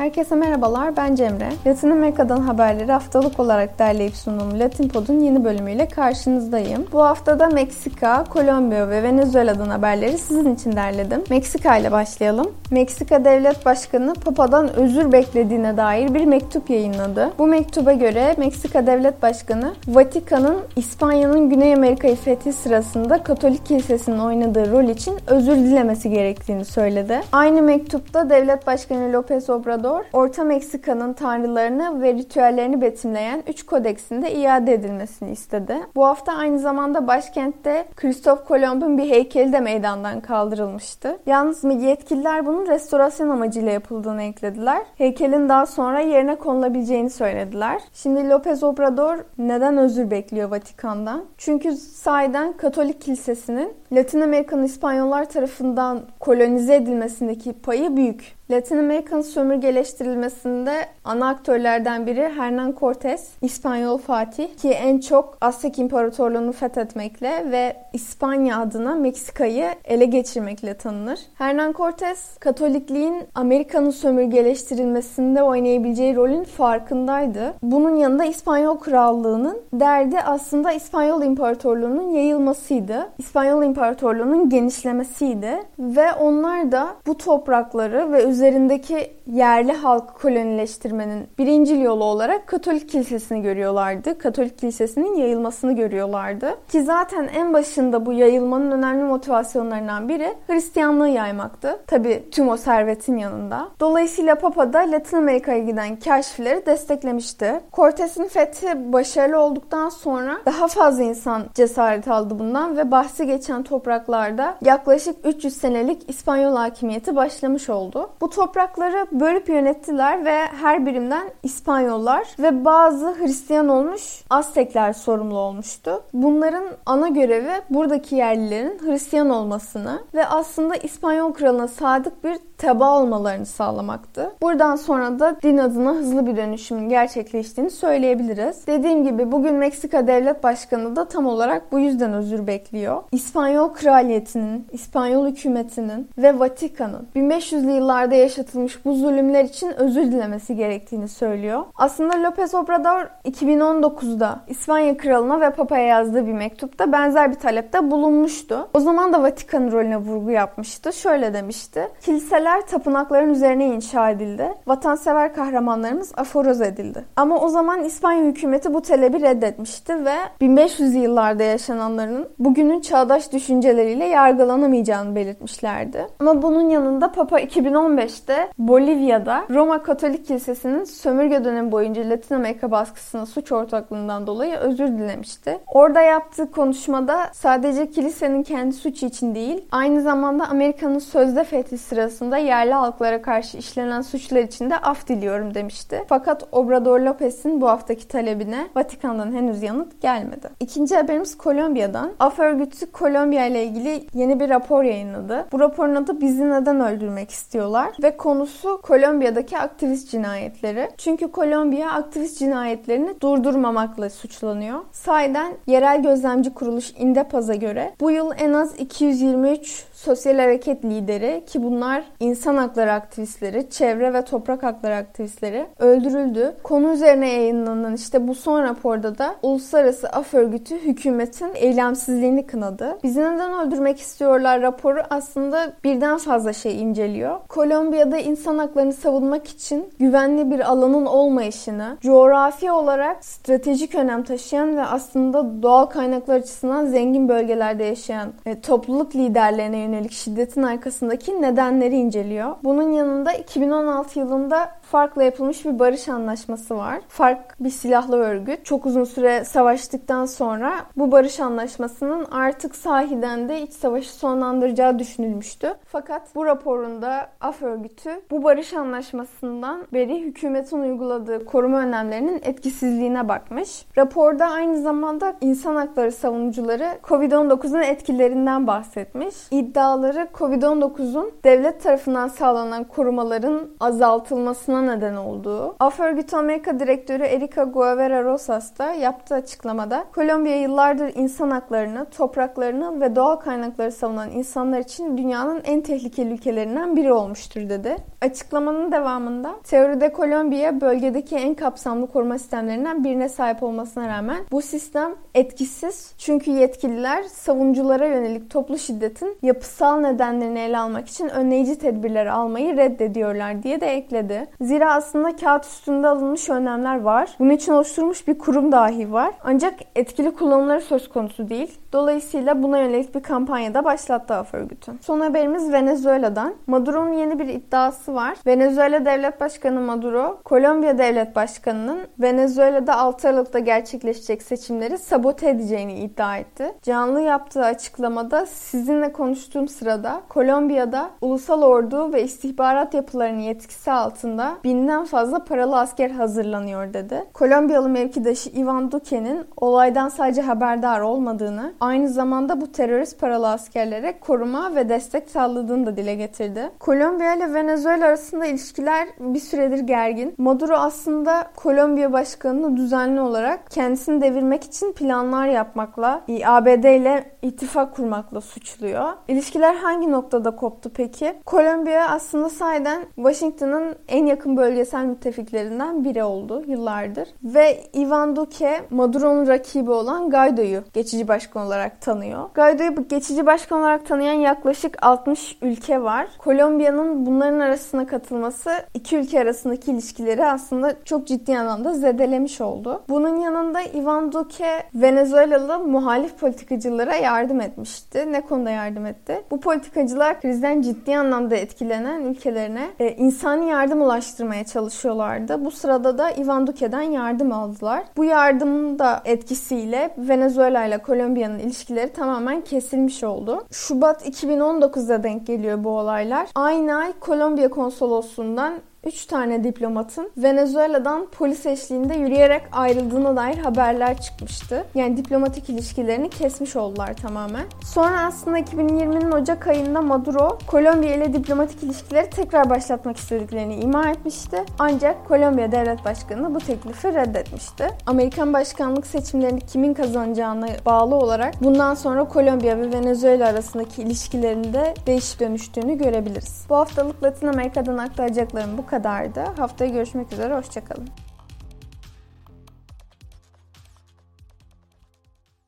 Herkese merhabalar, ben Cemre. Latin Amerika'dan haberleri haftalık olarak derleyip sunduğum Latin Pod'un yeni bölümüyle karşınızdayım. Bu haftada Meksika, Kolombiya ve Venezuela'dan haberleri sizin için derledim. Meksika ile başlayalım. Meksika Devlet Başkanı Papa'dan özür beklediğine dair bir mektup yayınladı. Bu mektuba göre Meksika Devlet Başkanı, Vatikan'ın İspanya'nın Güney Amerika'yı fethi sırasında Katolik Kilisesi'nin oynadığı rol için özür dilemesi gerektiğini söyledi. Aynı mektupta Devlet Başkanı López Obrador Salvador, Orta Meksika'nın tanrılarını ve ritüellerini betimleyen 3 kodeksin de iade edilmesini istedi. Bu hafta aynı zamanda başkentte Kristof Kolomb'un bir heykeli de meydandan kaldırılmıştı. Yalnız yetkililer bunun restorasyon amacıyla yapıldığını eklediler. Heykelin daha sonra yerine konulabileceğini söylediler. Şimdi López Obrador neden özür bekliyor Vatikan'dan? Çünkü sahiden Katolik Kilisesi'nin Latin Amerika'nın İspanyollar tarafından kolonize edilmesindeki payı büyük. Latin Amerika'nın sömürgeleştirilmesinde ana aktörlerden biri Hernan Cortés, İspanyol Fatih ki en çok Aztek İmparatorluğunu fethetmekle ve İspanya adına Meksika'yı ele geçirmekle tanınır. Hernan Cortés, Katolikliğin Amerika'nın sömürgeleştirilmesinde oynayabileceği rolün farkındaydı. Bunun yanında İspanyol Krallığı'nın derdi aslında İspanyol İmparatorluğu'nun yayılmasıydı. İspanyol İmparatorluğu'nun genişlemesiydi ve onlar da bu toprakları ve üzerindeki yerli halk kolonileştirmenin birinci yolu olarak Katolik Kilisesi'ni görüyorlardı. Katolik Kilisesi'nin yayılmasını görüyorlardı. Ki zaten en başında bu yayılmanın önemli motivasyonlarından biri Hristiyanlığı yaymaktı. Tabi tüm o servetin yanında. Dolayısıyla Papa da Latin Amerika'ya giden kaşifleri desteklemişti. Cortez'in fethi başarılı olduktan sonra daha fazla insan cesaret aldı bundan ve bahsi geçen topraklarda yaklaşık 300 senelik İspanyol hakimiyeti başlamış oldu. Bu toprakları bölüp yönettiler ve her birimden İspanyollar ve bazı Hristiyan olmuş Aztekler sorumlu olmuştu. Bunların ana görevi buradaki yerlilerin Hristiyan olmasını ve aslında İspanyol kralına sadık bir teba olmalarını sağlamaktı. Buradan sonra da din adına hızlı bir dönüşümün gerçekleştiğini söyleyebiliriz. Dediğim gibi bugün Meksika Devlet Başkanı da tam olarak bu yüzden özür bekliyor. İspanyol kraliyetinin, İspanyol hükümetinin ve Vatikan'ın 1500'lü yıllarda yaşatılmış bu zulümler için özür dilemesi gerektiğini söylüyor. Aslında López Obrador 2019'da İspanya kralına ve papaya yazdığı bir mektupta benzer bir talepte bulunmuştu. O zaman da Vatikan rolüne vurgu yapmıştı. Şöyle demişti. Kiliseler tapınakların üzerine inşa edildi. Vatansever kahramanlarımız aforoz edildi. Ama o zaman İspanya hükümeti bu talebi reddetmişti ve 1500 yıllarda yaşananların bugünün çağdaş düşünceleriyle yargılanamayacağını belirtmişlerdi. Ama bunun yanında Papa 2015'te Bolivya'da Roma Katolik Kilisesi'nin sömürge dönemi boyunca Latin Amerika baskısına suç ortaklığından dolayı özür dilemişti. Orada yaptığı konuşmada sadece kilisenin kendi suçu için değil, aynı zamanda Amerika'nın sözde fethi sırasında yerli halklara karşı işlenen suçlar için de af diliyorum demişti. Fakat Obrador Lopez'in bu haftaki talebine Vatikan'dan henüz yanıt gelmedi. İkinci haberimiz Kolombiya'dan. Af örgütü Kolombiya ile ilgili yeni bir rapor yayınladı. Bu raporun adı Bizi Neden Öldürmek istiyorlar ve konusu Kolombiya'daki aktivist cinayetleri. Çünkü Kolombiya aktivist cinayetlerini durdurmamakla suçlanıyor. Sayden yerel gözlemci kuruluş Indepaz'a göre bu yıl en az 223 sosyal hareket lideri ki bunlar insan hakları aktivistleri, çevre ve toprak hakları aktivistleri öldürüldü. Konu üzerine yayınlanan işte bu son raporda da Uluslararası Af Örgütü hükümetin eylemsizliğini kınadı. Bizi neden öldürmek istiyorlar raporu aslında birden fazla şey inceliyor. Kolombiya'da insan haklarını savunmak için güvenli bir alanın olmayışını, coğrafi olarak stratejik önem taşıyan ve aslında doğal kaynaklar açısından zengin bölgelerde yaşayan e, topluluk liderlerine yönelik şiddetin arkasındaki nedenleri inceliyor. Bunun yanında 2016 yılında FARC'la yapılmış bir barış anlaşması var. FARC bir silahlı örgüt. Çok uzun süre savaştıktan sonra bu barış anlaşmasının artık sahiden de iç savaşı sonlandıracağı düşünülmüştü. Fakat bu raporunda AF örgütü bu barış anlaşmasından beri hükümetin uyguladığı koruma önlemlerinin etkisizliğine bakmış. Raporda aynı zamanda insan hakları savunucuları COVID-19'un etkilerinden bahsetmiş. İddia iddiaları Covid-19'un devlet tarafından sağlanan korumaların azaltılmasına neden olduğu. Af Örgütü Amerika Direktörü Erika Guevara Rosas da yaptığı açıklamada Kolombiya yıllardır insan haklarını, topraklarını ve doğal kaynakları savunan insanlar için dünyanın en tehlikeli ülkelerinden biri olmuştur dedi. Açıklamanın devamında teoride Kolombiya bölgedeki en kapsamlı koruma sistemlerinden birine sahip olmasına rağmen bu sistem etkisiz çünkü yetkililer savunuculara yönelik toplu şiddetin yapısal nedenlerini ele almak için önleyici tedbirler almayı reddediyorlar diye de ekledi. Zira aslında kağıt üstünde alınmış önlemler var. Bunun için oluşturulmuş bir kurum dahi var. Ancak etkili kullanımları söz konusu değil. Dolayısıyla buna yönelik bir kampanya da başlattı Af örgütü. Son haberimiz Venezuela'dan. Maduro'nun yeni bir iddiası var. Venezuela Devlet Başkanı Maduro, Kolombiya Devlet Başkanı'nın Venezuela'da 6 Aralık'ta gerçekleşecek seçimleri sabote edeceğini iddia etti. Canlı yaptığı açıklamada sizinle konuştuğum sırada Kolombiya'da ulusal ordu ve istihbarat yapılarının yetkisi altında binden fazla paralı asker hazırlanıyor dedi. Kolombiyalı mevkidaşı Ivan Duque'nin olaydan sadece haberdar olmadığını, aynı zamanda bu terörist paralı askerlere koruma ve destek sağladığını da dile getirdi. Kolombiya ile Venezuela arasında ilişkiler bir süredir gergin. Maduro aslında Kolombiya başkanını düzenli olarak kendisini devirmek için planlar yapmakla, ABD ile ittifak kurmakla suçluyor. İlişkiler hangi noktada koptu peki? Kolombiya aslında sayeden Washington'ın en yakın bölgesel müttefiklerinden biri oldu yıllardır. Ve Ivan Duque Maduro'nun rakibi olan Guaido'yu geçici başkan olarak tanıyor. Guaido'yu geçici başkan olarak tanıyan yaklaşık 60 ülke var. Kolombiya'nın bunların arasına katılması iki ülke arasındaki ilişkileri aslında çok ciddi anlamda zedelemiş oldu. Bunun yanında Ivan Duque Venezuelalı muhalif politikacılara yardım etmişti. Ne konuda yardım etti? Bu politikacılar krizden ciddi anlamda etkilenen ülkelerine e, insani yardım ulaştırmaya çalışıyorlardı. Bu sırada da Ivan Duque'den yardım aldılar. Bu yardımın da etkisiyle Venezuela ile Kolombiya'nın ilişkileri tamamen kesilmiş oldu. Şubat 2019'da denk geliyor bu olaylar. Aynı ay Kolombiya konsolosluğundan 3 tane diplomatın Venezuela'dan polis eşliğinde yürüyerek ayrıldığına dair haberler çıkmıştı. Yani diplomatik ilişkilerini kesmiş oldular tamamen. Sonra aslında 2020'nin Ocak ayında Maduro Kolombiya ile diplomatik ilişkileri tekrar başlatmak istediklerini ima etmişti. Ancak Kolombiya Devlet Başkanı bu teklifi reddetmişti. Amerikan başkanlık seçimlerini kimin kazanacağına bağlı olarak bundan sonra Kolombiya ve Venezuela arasındaki ilişkilerinde değişip dönüştüğünü görebiliriz. Bu haftalık Latin Amerika'dan aktaracaklarım bu kadardı. Haftaya görüşmek üzere, hoşçakalın.